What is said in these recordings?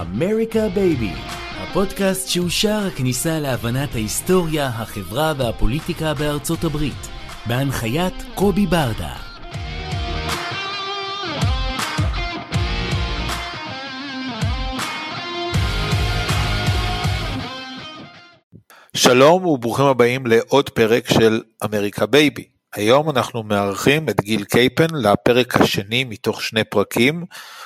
אמריקה בייבי, הפודקאסט שהוא שער הכניסה להבנת ההיסטוריה, החברה והפוליטיקה בארצות הברית, בהנחיית קובי ברדה. שלום וברוכים הבאים לעוד פרק של אמריקה בייבי. היום אנחנו מארחים את גיל קייפן לפרק השני מתוך שני פרקים.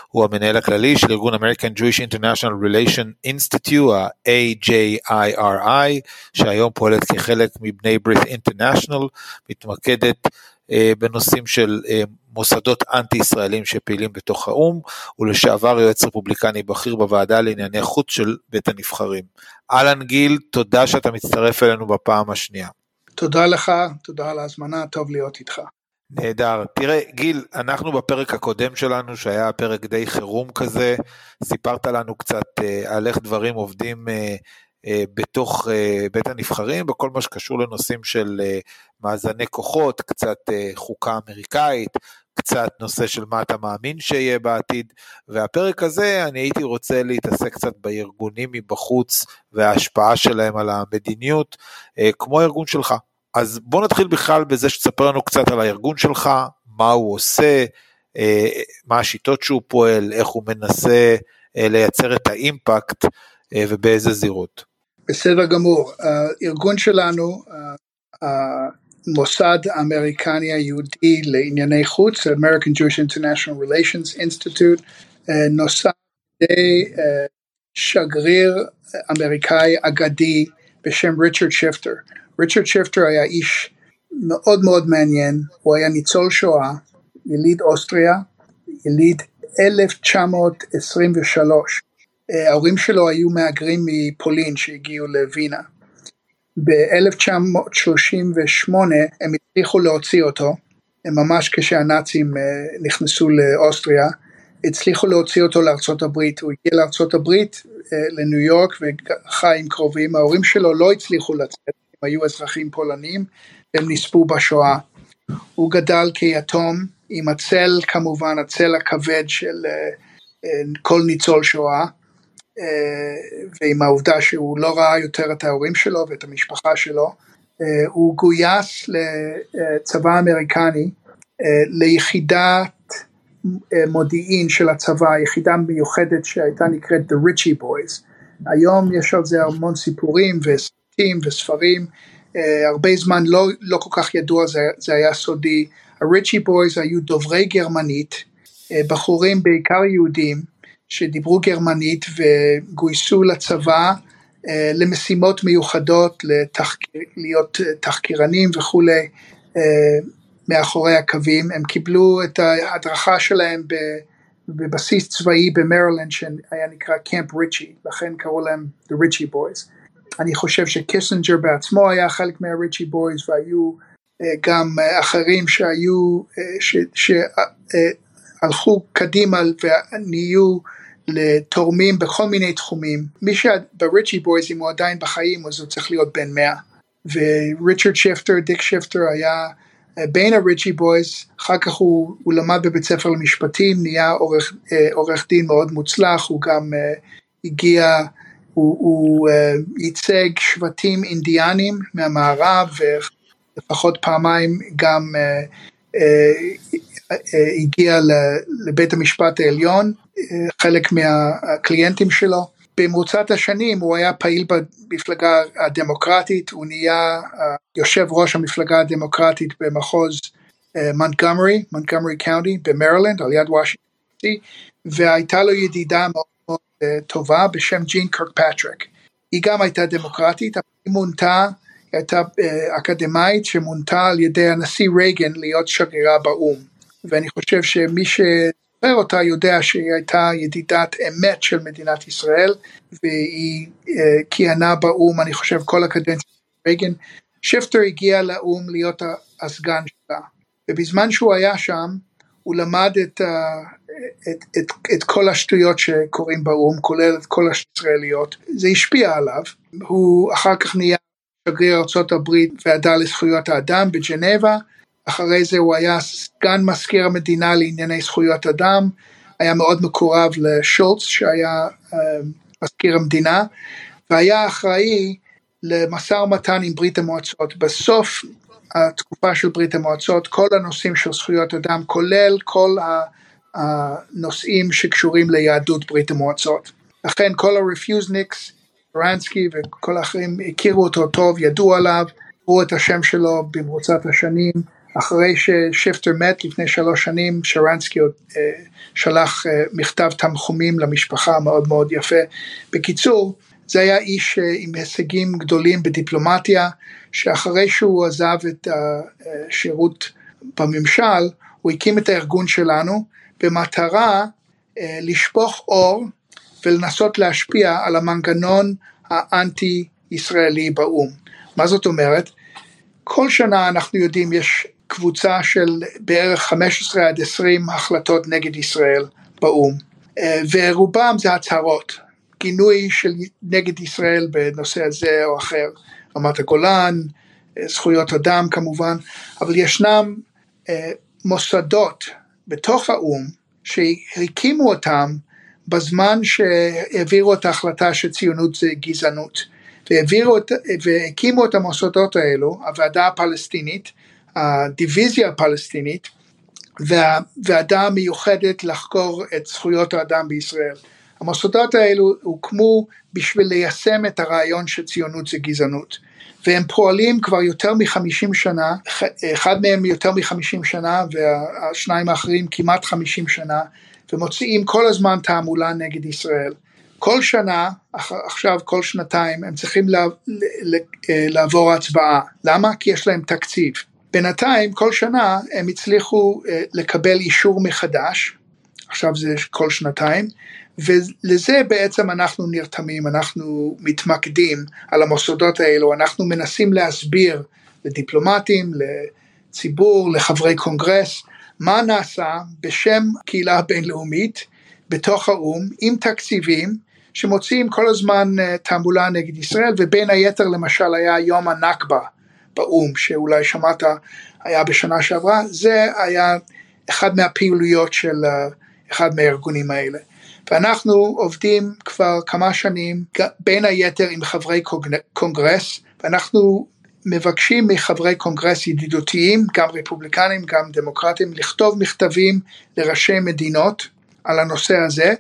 הוא המנהל הכללי של ארגון American Jewish International Relation Institute, ה-AJIRI, שהיום פועלת כחלק מבני ברית International, מתמקדת אה, בנושאים של אה, מוסדות אנטי ישראלים שפעילים בתוך האו"ם, ולשעבר יועץ רפובליקני בכיר בוועדה לענייני חוץ של בית הנבחרים. אהלן גיל, תודה שאתה מצטרף אלינו בפעם השנייה. תודה לך, תודה על ההזמנה, טוב להיות איתך. נהדר. תראה, גיל, אנחנו בפרק הקודם שלנו, שהיה פרק די חירום כזה, סיפרת לנו קצת אה, על איך דברים עובדים אה, אה, בתוך אה, בית הנבחרים, בכל מה שקשור לנושאים של אה, מאזני כוחות, קצת אה, חוקה אמריקאית, קצת נושא של מה אתה מאמין שיהיה בעתיד, והפרק הזה אני הייתי רוצה להתעסק קצת בארגונים מבחוץ וההשפעה שלהם על המדיניות, אה, כמו הארגון שלך. אז בוא נתחיל בכלל בזה שתספר לנו קצת על הארגון שלך, מה הוא עושה, אה, מה השיטות שהוא פועל, איך הוא מנסה אה, לייצר את האימפקט ובאיזה זירות. בסדר גמור, הארגון שלנו, המוסד האמריקני היהודי לענייני חוץ, American Jewish International Relations Institute, נוסד שגריר אמריקאי אגדי בשם ריצ'רד שפטר. ריצ'רד שפטר היה איש מאוד מאוד מעניין, הוא היה ניצול שואה, יליד אוסטריה, יליד 1923. ההורים שלו היו מהגרים מפולין שהגיעו לווינה. ב-1938 הם הצליחו להוציא אותו, ממש כשהנאצים אה, נכנסו לאוסטריה, הצליחו להוציא אותו לארצות הברית, הוא הגיע לארצות הברית, אה, לניו יורק וחי עם קרובים, ההורים שלו לא הצליחו לצאת, היו אזרחים פולנים, הם נספו בשואה. הוא גדל כיתום עם הצל כמובן, הצל הכבד של אה, כל ניצול שואה, ועם העובדה שהוא לא ראה יותר את ההורים שלו ואת המשפחה שלו, הוא גויס לצבא האמריקני, ליחידת מודיעין של הצבא, יחידה מיוחדת שהייתה נקראת The Richie Boys. היום יש על זה המון סיפורים וסרטים וספרים, הרבה זמן לא, לא כל כך ידוע, זה, זה היה סודי. ה-Richie Boys היו דוברי גרמנית, בחורים בעיקר יהודים, שדיברו גרמנית וגויסו לצבא אה, למשימות מיוחדות, לתחקיר, להיות תחקירנים וכולי אה, מאחורי הקווים. הם קיבלו את ההדרכה שלהם בבסיס צבאי במרילנד שהיה נקרא קמפ ריצ'י, לכן קראו להם The Richie Boys. אני חושב שקיסינג'ר בעצמו היה חלק מה-Richie Boys והיו אה, גם אחרים שהיו, שהלכו קדימה ונהיו לתורמים בכל מיני תחומים. מי שב Ritchie Boys, אם הוא עדיין בחיים, אז הוא צריך להיות בן מאה. וריצ'רד שיפטר, דיק שיפטר היה אה, בין ה Ritchie Boys, אחר כך הוא, הוא למד בבית ספר למשפטים, נהיה עורך, אה, עורך דין מאוד מוצלח, הוא גם הגיע, הוא, הוא אה, ייצג שבטים אינדיאנים מהמערב, ולפחות פעמיים גם אה, אה, הגיע לבית המשפט העליון, חלק מהקליינטים שלו. במרוצת השנים הוא היה פעיל במפלגה הדמוקרטית, הוא נהיה יושב ראש המפלגה הדמוקרטית במחוז מונטגומרי, Montgomery County במרילנד, על יד וושינגטון, והייתה לו ידידה מאוד מאוד טובה בשם ג'ין קרקפטריק. היא גם הייתה דמוקרטית, אבל היא מונתה הייתה אה, אקדמאית שמונתה על ידי הנשיא רייגן להיות שגרירה באו"ם. ואני חושב שמי שזוכר אותה יודע שהיא הייתה ידידת אמת של מדינת ישראל, והיא אה, כיהנה באו"ם, אני חושב, כל הקדנציה של רייגן. שיפטר הגיע לאו"ם להיות הסגן שלה, ובזמן שהוא היה שם, הוא למד את, את, את, את כל השטויות שקורים באו"ם, כולל את כל הישראליות, זה השפיע עליו, הוא אחר כך נהיה שגריר ארה"ב ועדה לזכויות האדם בג'נבה, אחרי זה הוא היה סגן מזכיר המדינה לענייני זכויות אדם, היה מאוד מקורב לשולץ שהיה uh, מזכיר המדינה, והיה אחראי למשא ומתן עם ברית המועצות. בסוף התקופה של ברית המועצות, כל הנושאים של זכויות אדם, כולל כל הנושאים שקשורים ליהדות ברית המועצות. לכן כל הרפיוזניקס, רנסקי וכל האחרים הכירו אותו טוב, ידעו עליו, ראו את השם שלו במרוצת השנים. אחרי ששיפטר מת לפני שלוש שנים, שרנסקי אה, שלח אה, מכתב תנחומים למשפחה מאוד מאוד יפה. בקיצור, זה היה איש אה, עם הישגים גדולים בדיפלומטיה, שאחרי שהוא עזב את השירות בממשל, הוא הקים את הארגון שלנו במטרה לשפוך אור ולנסות להשפיע על המנגנון האנטי ישראלי באו"ם. מה זאת אומרת? כל שנה אנחנו יודעים יש קבוצה של בערך 15 עד 20 החלטות נגד ישראל באו"ם, אה, ורובם זה הצהרות, גינוי של נגד ישראל בנושא הזה או אחר, רמת הגולן, אה, זכויות אדם כמובן, אבל ישנם אה, מוסדות בתוך האו"ם שהקימו אותם בזמן שהעבירו את ההחלטה שציונות זה גזענות. והעבירו את, והקימו את המוסדות האלו, הוועדה הפלסטינית, הדיוויזיה הפלסטינית, והוועדה המיוחדת לחקור את זכויות האדם בישראל. המוסדות האלו הוקמו בשביל ליישם את הרעיון שציונות זה גזענות. והם פועלים כבר יותר מחמישים שנה, אחד מהם יותר מחמישים שנה והשניים האחרים כמעט חמישים שנה, ומוציאים כל הזמן תעמולה נגד ישראל. כל שנה, עכשיו כל שנתיים, הם צריכים אה, לעבור הצבעה. למה? כי יש להם תקציב. בינתיים, כל שנה הם הצליחו אה, לקבל אישור מחדש, עכשיו זה כל שנתיים, ולזה בעצם אנחנו נרתמים, אנחנו מתמקדים על המוסדות האלו, אנחנו מנסים להסביר לדיפלומטים, לציבור, לחברי קונגרס, מה נעשה בשם קהילה בינלאומית בתוך האו"ם עם תקציבים שמוציאים כל הזמן אה, תעמולה נגד ישראל ובין היתר למשל היה יום הנכבה באו"ם שאולי שמעת היה בשנה שעברה. זה היה אחד מהפעילויות של אה, אחד מהארגונים האלה ואנחנו עובדים כבר כמה שנים בין היתר עם חברי קונגרס ואנחנו מבקשים מחברי קונגרס ידידותיים, גם רפובליקנים, גם דמוקרטים, לכתוב מכתבים לראשי מדינות על הנושא הזה,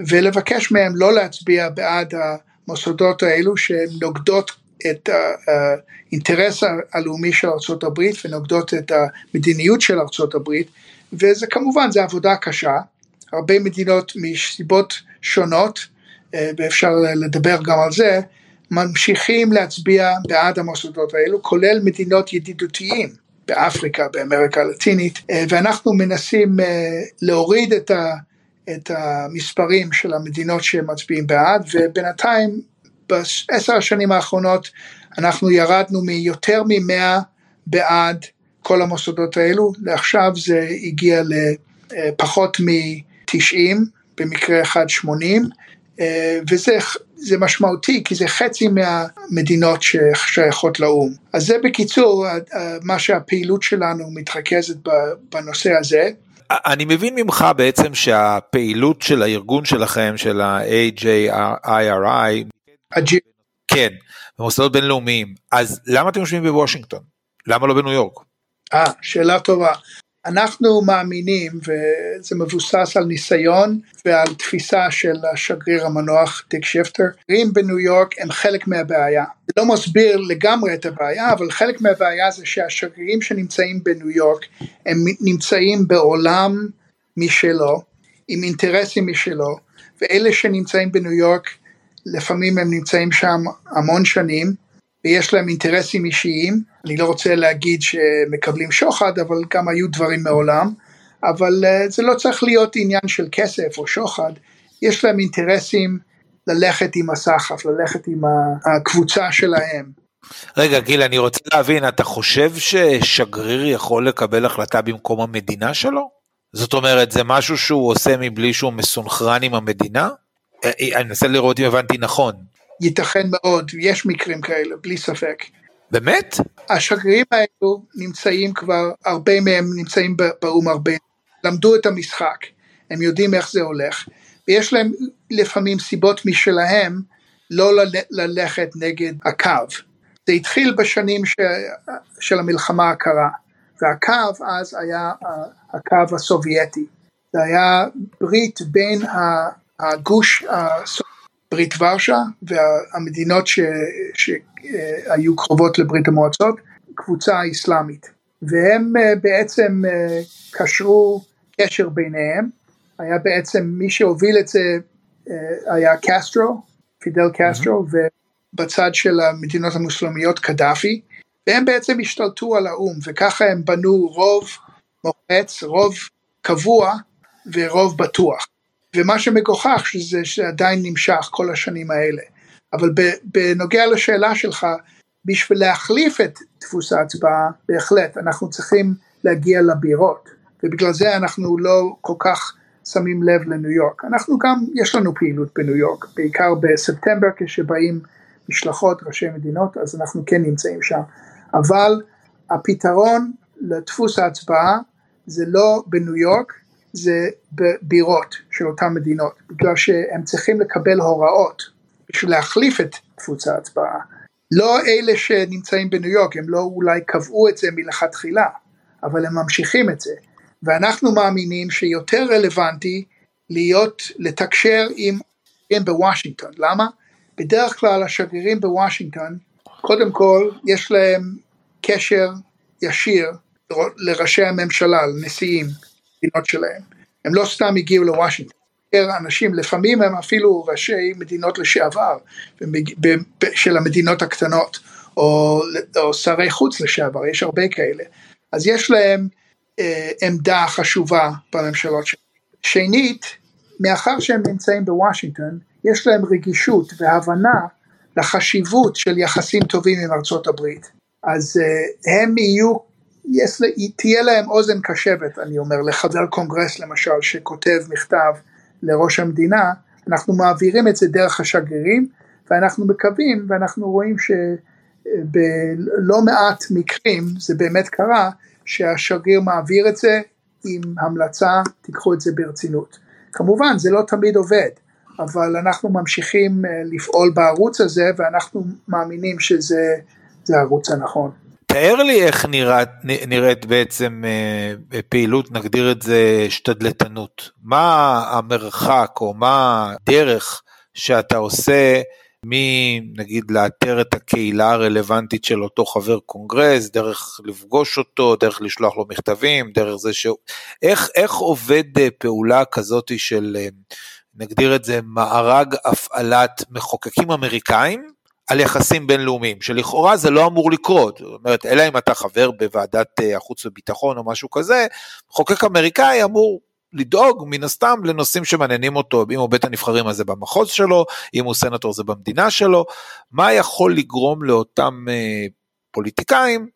ולבקש מהם לא להצביע בעד המוסדות האלו שהן נוגדות את האינטרס הלאומי של ארה"ב ונוגדות את המדיניות של ארה"ב, וזה כמובן, זה עבודה קשה, הרבה מדינות מסיבות שונות, אה, ואפשר לדבר גם על זה, ממשיכים להצביע בעד המוסדות האלו, כולל מדינות ידידותיים באפריקה, באמריקה הלטינית, אה, ואנחנו מנסים אה, להוריד את, ה, את המספרים של המדינות שמצביעים בעד, ובינתיים בעשר השנים האחרונות אנחנו ירדנו מיותר ממאה בעד כל המוסדות האלו, לעכשיו זה הגיע לפחות מ-90, במקרה אחד 80, אה, וזה זה משמעותי כי זה חצי מהמדינות ששייכות לאו"ם. אז זה בקיצור מה שהפעילות שלנו מתרכזת בנושא הזה. אני מבין ממך בעצם שהפעילות של הארגון שלכם, של ה-AJIRI, כן, במוסדות בינלאומיים, אז למה אתם יושבים בוושינגטון? למה לא בניו יורק? אה, שאלה טובה. אנחנו מאמינים, וזה מבוסס על ניסיון ועל תפיסה של השגריר המנוח דיק שיפטר, שגרירים בניו יורק הם חלק מהבעיה. זה לא מסביר לגמרי את הבעיה, אבל חלק מהבעיה זה שהשגרירים שנמצאים בניו יורק, הם נמצאים בעולם משלו, עם אינטרסים משלו, ואלה שנמצאים בניו יורק, לפעמים הם נמצאים שם המון שנים, ויש להם אינטרסים אישיים, אני לא רוצה להגיד שמקבלים שוחד, אבל גם היו דברים מעולם, אבל אה, זה לא צריך להיות עניין של כסף או שוחד, יש להם אינטרסים ללכת עם הסחף, ללכת עם הקבוצה שלהם. רגע גיל, אני רוצה להבין, אתה חושב ששגריר יכול לקבל החלטה במקום המדינה שלו? זאת אומרת, זה משהו שהוא עושה מבלי שהוא מסונכרן עם המדינה? אה, אה, אני מנסה לראות אם הבנתי נכון. ייתכן מאוד, יש מקרים כאלה, בלי ספק. באמת? השגרירים האלו נמצאים כבר, הרבה מהם נמצאים באו"ם הרבה, למדו את המשחק, הם יודעים איך זה הולך, ויש להם לפעמים סיבות משלהם לא ללכת נגד הקו. זה התחיל בשנים ש... של המלחמה הקרה, והקו אז היה הקו הסובייטי. זה היה ברית בין הגוש, ברית ורשה והמדינות ש... שהיו קרובות לברית המועצות, קבוצה אסלאמית. והם אה, בעצם אה, קשרו קשר ביניהם, היה בעצם מי שהוביל את זה אה, היה קסטרו, פידל קסטרו, mm-hmm. ובצד של המדינות המוסלמיות קדאפי, והם בעצם השתלטו על האו"ם, וככה הם בנו רוב מוחץ, רוב קבוע ורוב בטוח. ומה שמגוחך שזה שעדיין נמשך כל השנים האלה. אבל בנוגע לשאלה שלך, בשביל להחליף את דפוס ההצבעה, בהחלט, אנחנו צריכים להגיע לבירות, ובגלל זה אנחנו לא כל כך שמים לב לניו יורק. אנחנו גם, יש לנו פעילות בניו יורק, בעיקר בספטמבר כשבאים משלחות ראשי מדינות, אז אנחנו כן נמצאים שם. אבל הפתרון לדפוס ההצבעה זה לא בניו יורק, זה בבירות של אותן מדינות, בגלל שהם צריכים לקבל הוראות בשביל להחליף את דפוס ההצבעה. לא אלה שנמצאים בניו יורק, הם לא אולי קבעו את זה מלכתחילה, אבל הם ממשיכים את זה. ואנחנו מאמינים שיותר רלוונטי להיות, לתקשר עם שגרירים בוושינגטון. למה? בדרך כלל השגרירים בוושינגטון, קודם כל יש להם קשר ישיר לראשי הממשלה, לנשיאים, מדינות שלהם. הם לא סתם הגיעו לוושינגטון. אנשים, לפעמים הם אפילו ראשי מדינות לשעבר, של המדינות הקטנות, או, או שרי חוץ לשעבר, יש הרבה כאלה. אז יש להם אה, עמדה חשובה בממשלות שלהם. שנית, מאחר שהם נמצאים בוושינגטון, יש להם רגישות והבנה לחשיבות של יחסים טובים עם ארצות הברית. אז אה, הם יהיו, יש, תהיה להם אוזן קשבת, אני אומר, לחבר קונגרס למשל, שכותב מכתב לראש המדינה, אנחנו מעבירים את זה דרך השגרירים, ואנחנו מקווים, ואנחנו רואים שבלא מעט מקרים, זה באמת קרה, שהשגריר מעביר את זה עם המלצה, תיקחו את זה ברצינות. כמובן, זה לא תמיד עובד, אבל אנחנו ממשיכים אה, לפעול בערוץ הזה, ואנחנו מאמינים שזה הערוץ הנכון. תאר לי איך נראית, נראית בעצם אה, פעילות, נגדיר את זה שתדלתנות. מה המרחק או מה הדרך שאתה עושה מנגיד לאתר את הקהילה הרלוונטית של אותו חבר קונגרס, דרך לפגוש אותו, דרך לשלוח לו מכתבים, דרך זה שהוא... איך, איך עובד אה, פעולה כזאת של, אה, נגדיר את זה, מארג הפעלת מחוקקים אמריקאים על יחסים בינלאומיים, שלכאורה זה לא אמור לקרות, זאת אומרת, אלא אם אתה חבר בוועדת אה, החוץ וביטחון או משהו כזה, מחוקק אמריקאי אמור לדאוג מן הסתם לנושאים שמעניינים אותו, אם הוא בית הנבחרים הזה במחוז שלו, אם הוא סנטור זה במדינה שלו, מה יכול לגרום לאותם אה, פוליטיקאים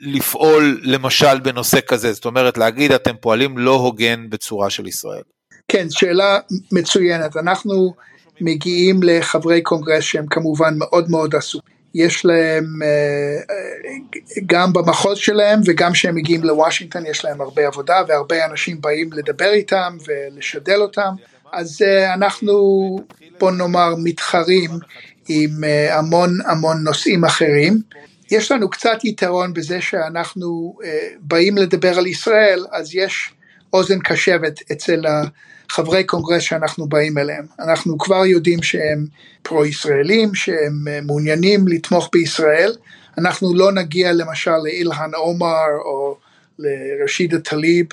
לפעול למשל בנושא כזה, זאת אומרת להגיד אתם פועלים לא הוגן בצורה של ישראל. כן, שאלה מצוינת, אנחנו מגיעים לחברי קונגרס שהם כמובן מאוד מאוד עסוקים. יש להם, אה, גם במחוז שלהם וגם כשהם מגיעים לוושינגטון יש להם הרבה עבודה והרבה אנשים באים לדבר איתם ולשדל אותם, אז אה, אנחנו בוא נאמר מתחרים עם אה, המון המון נושאים אחרים. יש לנו קצת יתרון בזה שאנחנו באים לדבר על ישראל, אז יש אוזן קשבת אצל חברי קונגרס שאנחנו באים אליהם. אנחנו כבר יודעים שהם פרו-ישראלים, שהם אה, מעוניינים לתמוך בישראל. אנחנו לא נגיע למשל לאילהן עומר או לרשידה טליב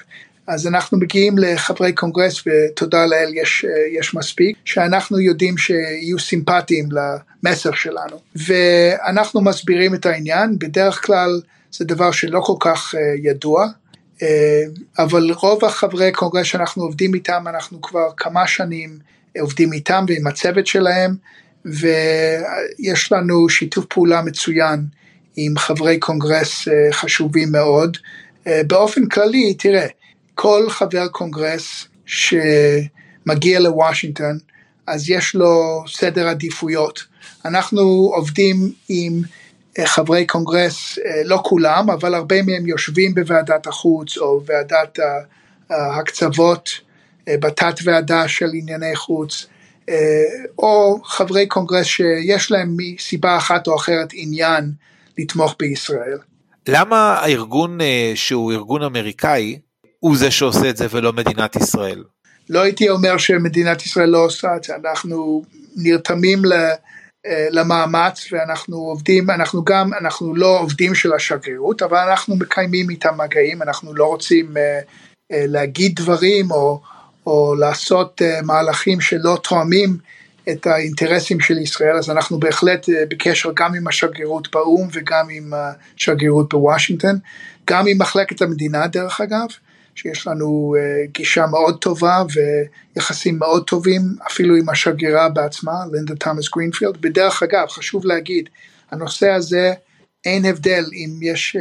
אז אנחנו מגיעים לחברי קונגרס ותודה לאל יש, יש מספיק שאנחנו יודעים שיהיו סימפטיים למסר שלנו ואנחנו מסבירים את העניין בדרך כלל זה דבר שלא כל כך ידוע אבל רוב החברי קונגרס שאנחנו עובדים איתם אנחנו כבר כמה שנים עובדים איתם ועם הצוות שלהם ויש לנו שיתוף פעולה מצוין עם חברי קונגרס חשובים מאוד. באופן כללי, תראה, כל חבר קונגרס שמגיע לוושינגטון, אז יש לו סדר עדיפויות. אנחנו עובדים עם חברי קונגרס, לא כולם, אבל הרבה מהם יושבים בוועדת החוץ או ועדת ההקצבות, בתת ועדה של ענייני חוץ, או חברי קונגרס שיש להם מסיבה אחת או אחרת עניין לתמוך בישראל. למה הארגון שהוא ארגון אמריקאי הוא זה שעושה את זה ולא מדינת ישראל? לא הייתי אומר שמדינת ישראל לא עושה את זה, אנחנו נרתמים למאמץ ואנחנו עובדים, אנחנו גם, אנחנו לא עובדים של השגרירות, אבל אנחנו מקיימים איתם מגעים, אנחנו לא רוצים להגיד דברים או, או לעשות מהלכים שלא תואמים את האינטרסים של ישראל, אז אנחנו בהחלט בקשר גם עם השגרירות באו"ם וגם עם השגרירות בוושינגטון, גם עם מחלקת המדינה דרך אגב, שיש לנו גישה מאוד טובה ויחסים מאוד טובים, אפילו עם השגרירה בעצמה, לינדה תומאס גרינפילד. בדרך אגב, חשוב להגיד, הנושא הזה, אין הבדל אם יש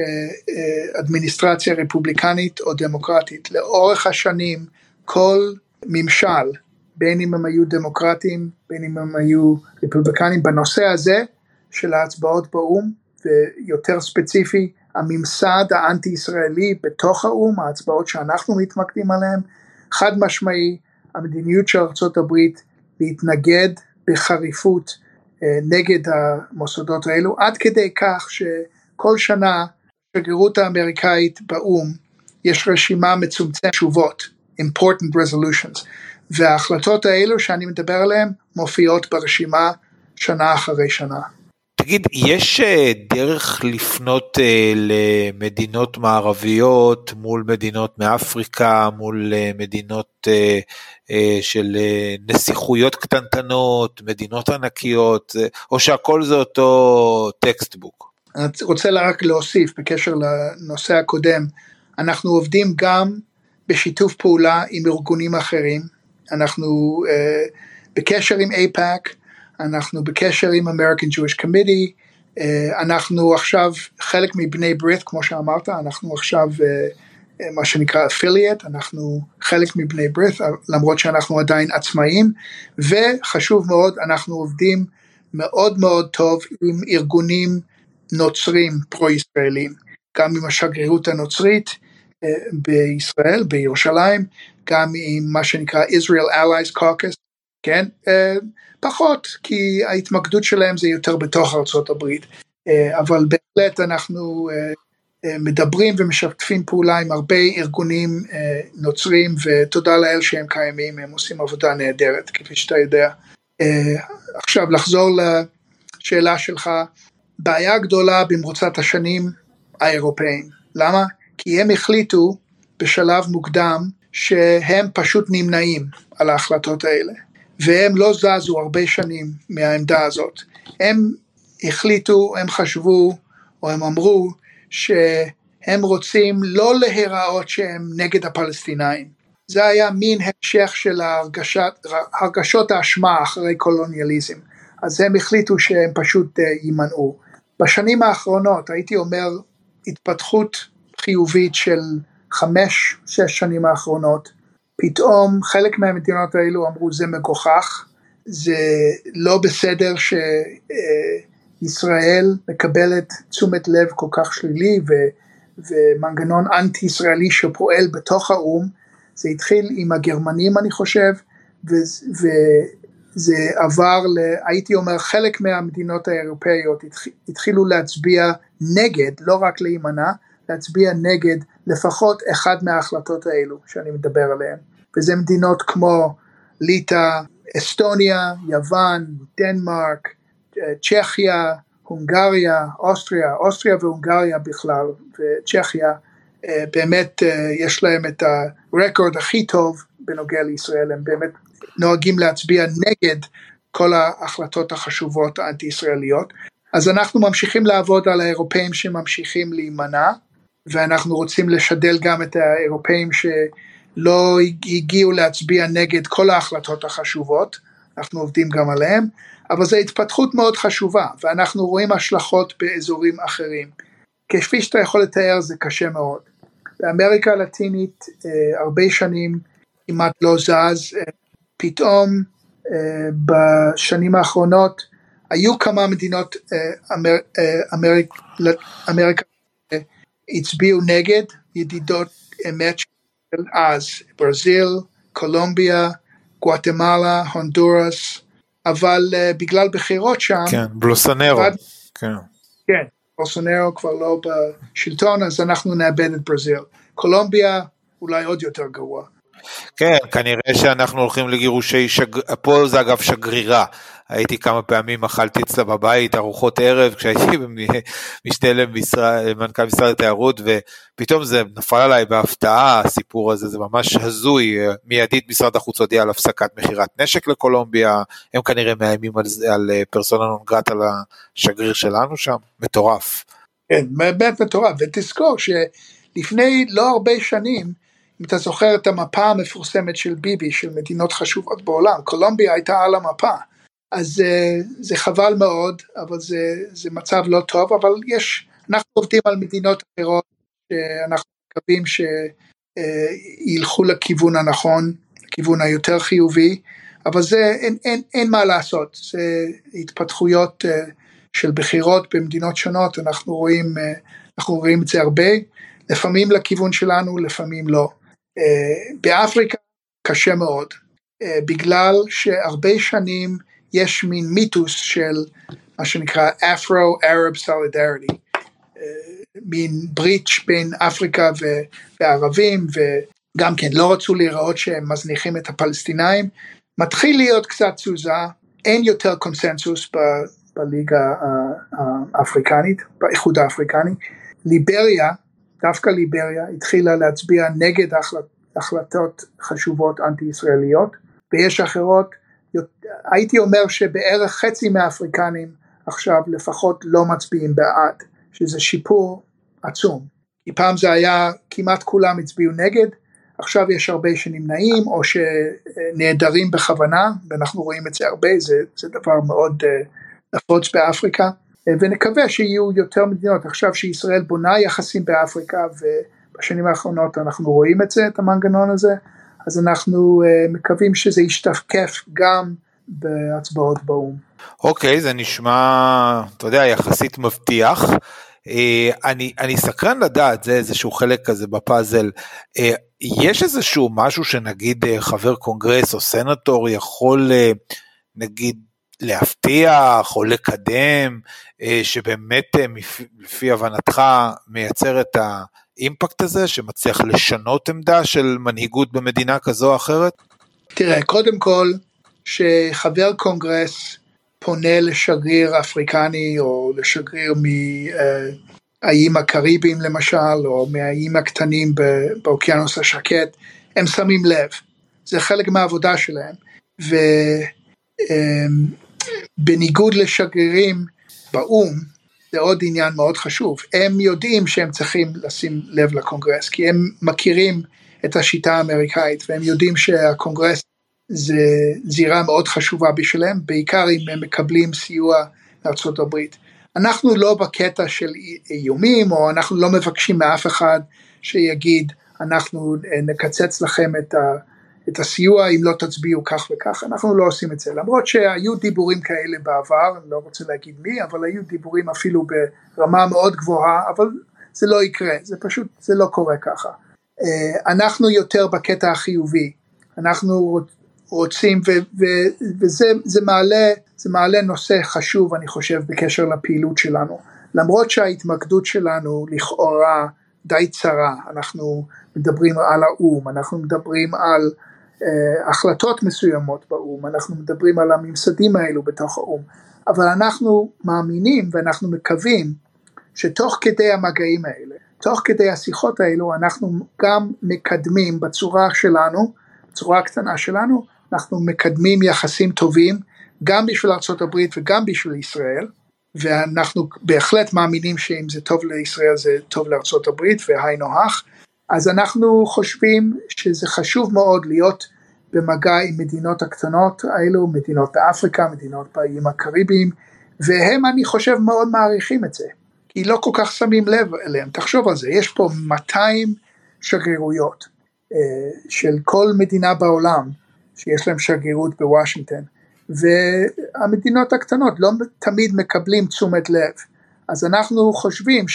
אדמיניסטרציה רפובליקנית או דמוקרטית. לאורך השנים, כל ממשל, בין אם הם היו דמוקרטים, בין אם הם היו רפובליקנים, בנושא הזה של ההצבעות באו"ם, ויותר ספציפי, הממסד האנטי ישראלי בתוך האו"ם, ההצבעות שאנחנו מתמקדים עליהן, חד משמעי המדיניות של ארה"ב להתנגד בחריפות נגד המוסדות האלו, עד כדי כך שכל שנה בשגרירות האמריקאית באו"ם יש רשימה מצומצמת תשובות, important resolutions, וההחלטות האלו שאני מדבר עליהן מופיעות ברשימה שנה אחרי שנה. תגיד, יש דרך לפנות למדינות מערביות מול מדינות מאפריקה, מול מדינות של נסיכויות קטנטנות, מדינות ענקיות, או שהכל זה אותו textbook? אני רוצה רק להוסיף בקשר לנושא הקודם, אנחנו עובדים גם בשיתוף פעולה עם ארגונים אחרים, אנחנו בקשר עם אייפאק, אנחנו בקשר עם American Jewish Committee, אה, אנחנו עכשיו חלק מבני ברית, כמו שאמרת, אנחנו עכשיו אה, מה שנקרא affiliate, אנחנו חלק מבני ברית, למרות שאנחנו עדיין עצמאים, וחשוב מאוד, אנחנו עובדים מאוד מאוד טוב עם ארגונים נוצרים פרו-ישראלים, גם עם השגרירות הנוצרית בישראל, בירושלים, גם עם מה שנקרא Israel Allies Caucus, כן? Uh, פחות, כי ההתמקדות שלהם זה יותר בתוך ארצות הברית, uh, אבל בהחלט אנחנו uh, מדברים ומשתפים פעולה עם הרבה ארגונים נוצרים, ותודה לאל שהם קיימים, הם עושים עבודה נהדרת, כפי שאתה יודע. עכשיו, לחזור לשאלה שלך, בעיה גדולה במרוצת השנים האירופאים, למה? כי הם החליטו בשלב מוקדם שהם פשוט נמנעים על ההחלטות האלה, והם לא זזו הרבה שנים מהעמדה הזאת. הם החליטו, הם חשבו, או הם אמרו, שהם רוצים לא להיראות שהם נגד הפלסטינאים. זה היה מין המשך של הרגשת, הרגשות האשמה אחרי קולוניאליזם. אז הם החליטו שהם פשוט יימנעו. בשנים האחרונות, הייתי אומר, התפתחות חיובית של חמש, שש שנים האחרונות, פתאום חלק מהמדינות האלו אמרו זה מגוחך, זה לא בסדר שישראל מקבלת תשומת לב כל כך שלילי ו, ומנגנון אנטי ישראלי שפועל בתוך האו"ם, זה התחיל עם הגרמנים אני חושב, וזה עבר, ל, הייתי אומר חלק מהמדינות האירופאיות התחילו להצביע נגד, לא רק להימנע, להצביע נגד לפחות אחד מההחלטות האלו שאני מדבר עליהן, וזה מדינות כמו ליטא, אסטוניה, יוון, דנמרק, צ'כיה, הונגריה, אוסטריה, אוסטריה והונגריה בכלל, וצ'כיה באמת יש להם את הרקורד הכי טוב בנוגע לישראל, הם באמת נוהגים להצביע נגד כל ההחלטות החשובות האנטי-ישראליות. אז אנחנו ממשיכים לעבוד על האירופאים שממשיכים להימנע, ואנחנו רוצים לשדל גם את האירופאים שלא הגיעו להצביע נגד כל ההחלטות החשובות, אנחנו עובדים גם עליהם, אבל זו התפתחות מאוד חשובה, ואנחנו רואים השלכות באזורים אחרים. כפי שאתה יכול לתאר זה קשה מאוד. באמריקה הלטינית אה, הרבה שנים כמעט לא זז, אה, פתאום אה, בשנים האחרונות היו כמה מדינות אמר, אמריק, אמריקה הצביעו נגד ידידות אמת של אז, ברזיל, קולומביה, גואטמלה, הונדורס, אבל uh, בגלל בחירות שם, כן, בלוסנרו, ועד, כן. כן, בלוסנרו כבר לא בשלטון, אז אנחנו נאבד את ברזיל. קולומביה אולי עוד יותר גרוע. כן, כנראה שאנחנו הולכים לגירושי, שג... פה זה אגב שגרירה, הייתי כמה פעמים, אכלתי אצלה בבית ארוחות ערב כשהייתי משנה למנכ"ל משרד התיירות ופתאום זה נפל עליי בהפתעה הסיפור הזה, זה ממש הזוי, מיידית משרד החוץ הודיע על הפסקת מכירת נשק לקולומביה, הם כנראה מאיימים על, על פרסונה נון גרט על השגריר שלנו שם, מטורף. כן, באמת מטורף, ותזכור שלפני לא הרבה שנים, אם אתה זוכר את המפה המפורסמת של ביבי, של מדינות חשובות בעולם, קולומביה הייתה על המפה. אז אה, זה חבל מאוד, אבל זה, זה מצב לא טוב, אבל יש, אנחנו עובדים על מדינות אחרות שאנחנו מקווים שילכו לכיוון הנכון, לכיוון היותר חיובי, אבל זה, אין, אין, אין מה לעשות, זה התפתחויות אה, של בחירות במדינות שונות, אנחנו רואים, אה, אנחנו רואים את זה הרבה, לפעמים לכיוון שלנו, לפעמים לא. באפריקה קשה מאוד, בגלל שהרבה שנים יש מין מיתוס של מה שנקרא Afro-Arab Solidarity, אה, מין בריץ' בין אפריקה וערבים, וגם כן לא רצו להיראות שהם מזניחים את הפלסטינאים. מתחיל להיות קצת תזוזה, אין יותר קונסנזוס ב- בליגה האפריקנית, באיחוד האפריקני. ליבריה, דווקא ליבריה, התחילה להצביע נגד החלטות חשובות אנטי ישראליות, ויש אחרות הייתי אומר שבערך חצי מהאפריקנים עכשיו לפחות לא מצביעים בעד, שזה שיפור עצום. כי פעם זה היה כמעט כולם הצביעו נגד, עכשיו יש הרבה שנמנעים או שנעדרים בכוונה, ואנחנו רואים את זה הרבה, זה, זה דבר מאוד uh, נפוץ באפריקה, ונקווה שיהיו יותר מדינות. עכשיו שישראל בונה יחסים באפריקה, ובשנים האחרונות אנחנו רואים את זה, את המנגנון הזה, אז אנחנו uh, מקווים שזה ישתקף גם בהצבעות באו"ם. אוקיי, okay, זה נשמע, אתה יודע, יחסית מבטיח. Uh, אני, אני סקרן לדעת, זה איזשהו חלק כזה בפאזל, uh, יש איזשהו משהו שנגיד חבר קונגרס או סנטור יכול נגיד להבטיח או לקדם, שבאמת לפי הבנתך מייצר את ה... האימפקט הזה שמצליח לשנות עמדה של מנהיגות במדינה כזו או אחרת? תראה, קודם כל, שחבר קונגרס פונה לשגריר אפריקני או לשגריר מהאיים הקריביים למשל, או מהאיים הקטנים באוקיינוס השקט, הם שמים לב, זה חלק מהעבודה שלהם, ובניגוד לשגרירים באו"ם, זה עוד עניין מאוד חשוב. הם יודעים שהם צריכים לשים לב לקונגרס, כי הם מכירים את השיטה האמריקאית, והם יודעים שהקונגרס זה זירה מאוד חשובה בשבילם, בעיקר אם הם מקבלים סיוע הברית. אנחנו לא בקטע של איומים, או אנחנו לא מבקשים מאף אחד שיגיד, אנחנו נקצץ לכם את ה... את הסיוע אם לא תצביעו כך וכך, אנחנו לא עושים את זה, למרות שהיו דיבורים כאלה בעבר, אני לא רוצה להגיד מי, אבל היו דיבורים אפילו ברמה מאוד גבוהה, אבל זה לא יקרה, זה פשוט, זה לא קורה ככה. אה, אנחנו יותר בקטע החיובי, אנחנו רוצים, ו, ו, וזה מעלה, זה מעלה נושא חשוב אני חושב בקשר לפעילות שלנו, למרות שההתמקדות שלנו לכאורה די צרה, אנחנו מדברים על האו"ם, אנחנו מדברים על החלטות מסוימות באו"ם, אנחנו מדברים על הממסדים האלו בתוך האו"ם, אבל אנחנו מאמינים ואנחנו מקווים שתוך כדי המגעים האלה, תוך כדי השיחות האלו אנחנו גם מקדמים בצורה שלנו, בצורה הקטנה שלנו, אנחנו מקדמים יחסים טובים גם בשביל ארה"ב וגם בשביל ישראל, ואנחנו בהחלט מאמינים שאם זה טוב לישראל זה טוב לארה"ב והיינו הך, אז אנחנו חושבים שזה חשוב מאוד להיות במגע עם מדינות הקטנות האלו, מדינות באפריקה, מדינות באיים הקריביים, והם אני חושב מאוד מעריכים את זה, כי לא כל כך שמים לב אליהם, תחשוב על זה, יש פה 200 שגרירויות אה, של כל מדינה בעולם שיש להם שגרירות בוושינגטון, והמדינות הקטנות לא תמיד מקבלים תשומת לב, אז אנחנו חושבים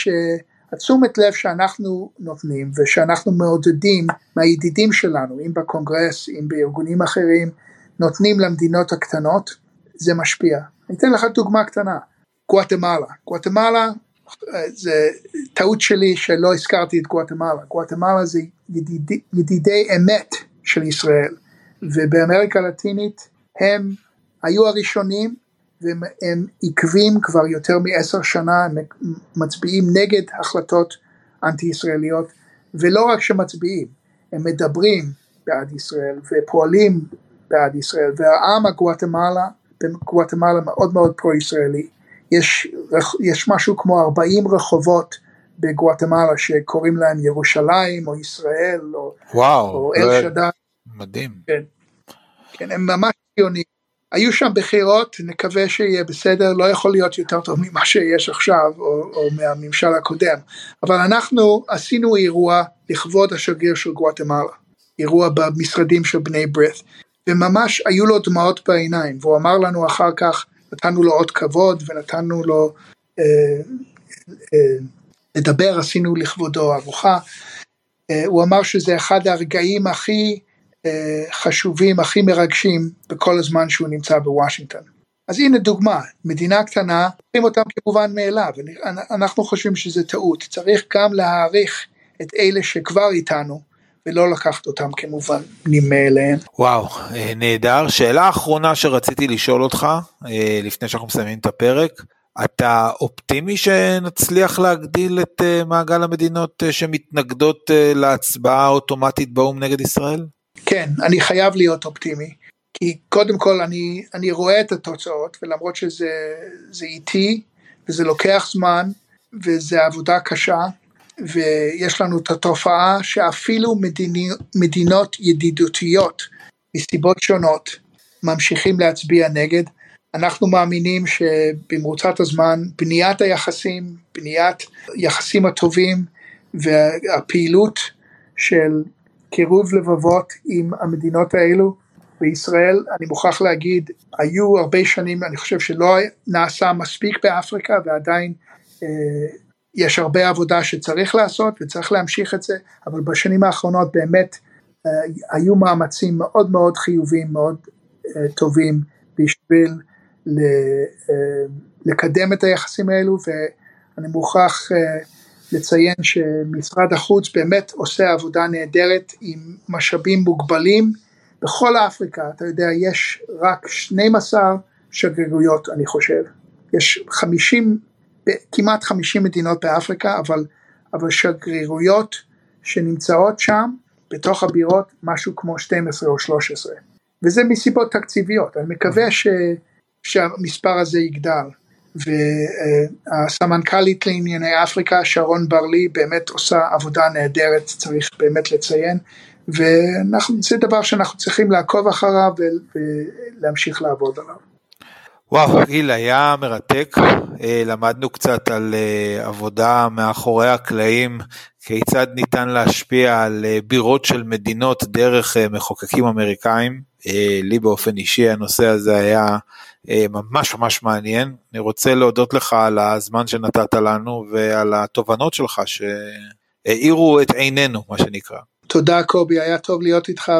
שהתשומת לב שאנחנו נותנים ושאנחנו מעודדים מהידידים שלנו, אם בקונגרס, אם בארגונים אחרים, נותנים למדינות הקטנות, זה משפיע. אני אתן לך דוגמה קטנה, גואטמלה, גואטמלה זה טעות שלי שלא הזכרתי את גואטמלה, גואטמלה זה ידידי, ידידי אמת של ישראל, ובאמריקה הלטינית הם היו הראשונים והם עקבים כבר יותר מעשר שנה, הם מצביעים נגד החלטות אנטי ישראליות, ולא רק שמצביעים, הם מדברים בעד ישראל ופועלים בעד ישראל, והעם הגואטמלה, גואטמלה מאוד מאוד פרו-ישראלי, יש, יש משהו כמו 40 רחובות בגואטמלה שקוראים להם ירושלים או ישראל או, וואו, או אל שדי. מדהים. כן, כן, הם ממש ציונים. היו שם בחירות, נקווה שיהיה בסדר, לא יכול להיות יותר טוב ממה שיש עכשיו או, או מהממשל הקודם, אבל אנחנו עשינו אירוע לכבוד השגריר של גואטמלה, אירוע במשרדים של בני ברית, וממש היו לו דמעות בעיניים, והוא אמר לנו אחר כך, נתנו לו עוד כבוד ונתנו לו אה, אה, לדבר, עשינו לכבודו ארוחה, אה, הוא אמר שזה אחד הרגעים הכי חשובים, הכי מרגשים בכל הזמן שהוא נמצא בוושינגטון. אז הנה דוגמה, מדינה קטנה, רואים אותם כמובן מאליו, אנחנו חושבים שזה טעות, צריך גם להעריך את אלה שכבר איתנו, ולא לקחת אותם כמובנים מאליהם. וואו, אה, נהדר. שאלה אחרונה שרציתי לשאול אותך, אה, לפני שאנחנו מסיימים את הפרק, אתה אופטימי שנצליח להגדיל את מעגל המדינות שמתנגדות להצבעה האוטומטית באו"ם נגד ישראל? כן, אני חייב להיות אופטימי, כי קודם כל אני, אני רואה את התוצאות, ולמרות שזה איטי, וזה לוקח זמן, וזה עבודה קשה, ויש לנו את התופעה שאפילו מדיני, מדינות ידידותיות, מסיבות שונות, ממשיכים להצביע נגד. אנחנו מאמינים שבמרוצת הזמן בניית היחסים, בניית יחסים הטובים והפעילות של קירוב לבבות עם המדינות האלו. בישראל, אני מוכרח להגיד, היו הרבה שנים, אני חושב שלא נעשה מספיק באפריקה ועדיין אה, יש הרבה עבודה שצריך לעשות וצריך להמשיך את זה, אבל בשנים האחרונות באמת אה, היו מאמצים מאוד מאוד חיוביים, מאוד אה, טובים בשביל ל, אה, לקדם את היחסים האלו ואני מוכרח אה, לציין שמשרד החוץ באמת עושה עבודה נהדרת עם משאבים מוגבלים בכל אפריקה, אתה יודע, יש רק 12 שגרירויות אני חושב, יש 50, כמעט 50 מדינות באפריקה, אבל, אבל שגרירויות שנמצאות שם בתוך הבירות משהו כמו 12 או 13, וזה מסיבות תקציביות, אני מקווה ש, שהמספר הזה יגדל. והסמנכ"לית לענייני אפריקה שרון ברלי באמת עושה עבודה נהדרת צריך באמת לציין. וזה דבר שאנחנו צריכים לעקוב אחריו ולהמשיך לעבוד עליו. וואו גיל היה מרתק. אה, למדנו קצת על אה, עבודה מאחורי הקלעים כיצד ניתן להשפיע על אה, בירות של מדינות דרך מחוקקים אמריקאים. לי באופן אישי הנושא הזה היה ממש ממש מעניין. אני רוצה להודות לך על הזמן שנתת לנו ועל התובנות שלך שהאירו את עינינו, מה שנקרא. תודה קובי, היה טוב להיות איתך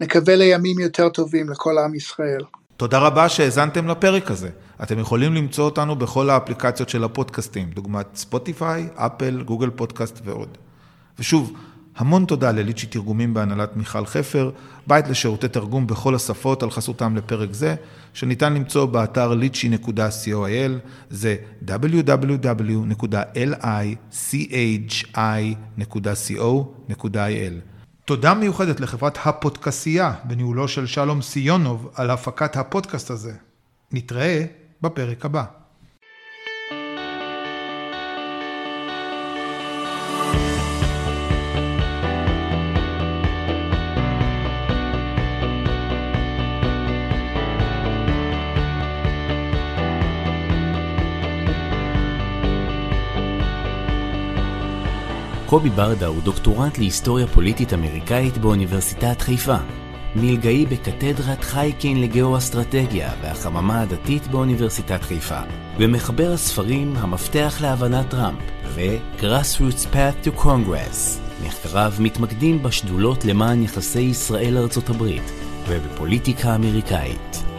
ונקווה לימים יותר טובים לכל עם ישראל. תודה רבה שהאזנתם לפרק הזה. אתם יכולים למצוא אותנו בכל האפליקציות של הפודקאסטים, דוגמת ספוטיפיי, אפל, גוגל פודקאסט ועוד. ושוב, המון תודה לליצ'י תרגומים בהנהלת מיכל חפר, בית לשירותי תרגום בכל השפות על חסותם לפרק זה, שניתן למצוא באתר lichy.coil, זה www.lichi.co.il. תודה מיוחדת לחברת הפודקסייה בניהולו של שלום סיונוב על הפקת הפודקאסט הזה. נתראה בפרק הבא. קובי ברדה הוא דוקטורנט להיסטוריה פוליטית אמריקאית באוניברסיטת חיפה. מלגאי בקתדרת חייקין לגאו-אסטרטגיה והחממה הדתית באוניברסיטת חיפה. ומחבר הספרים המפתח להבנת טראמפ ו-Grassroots Path to Congress. מחקריו מתמקדים בשדולות למען יחסי ישראל-ארצות הברית ובפוליטיקה אמריקאית.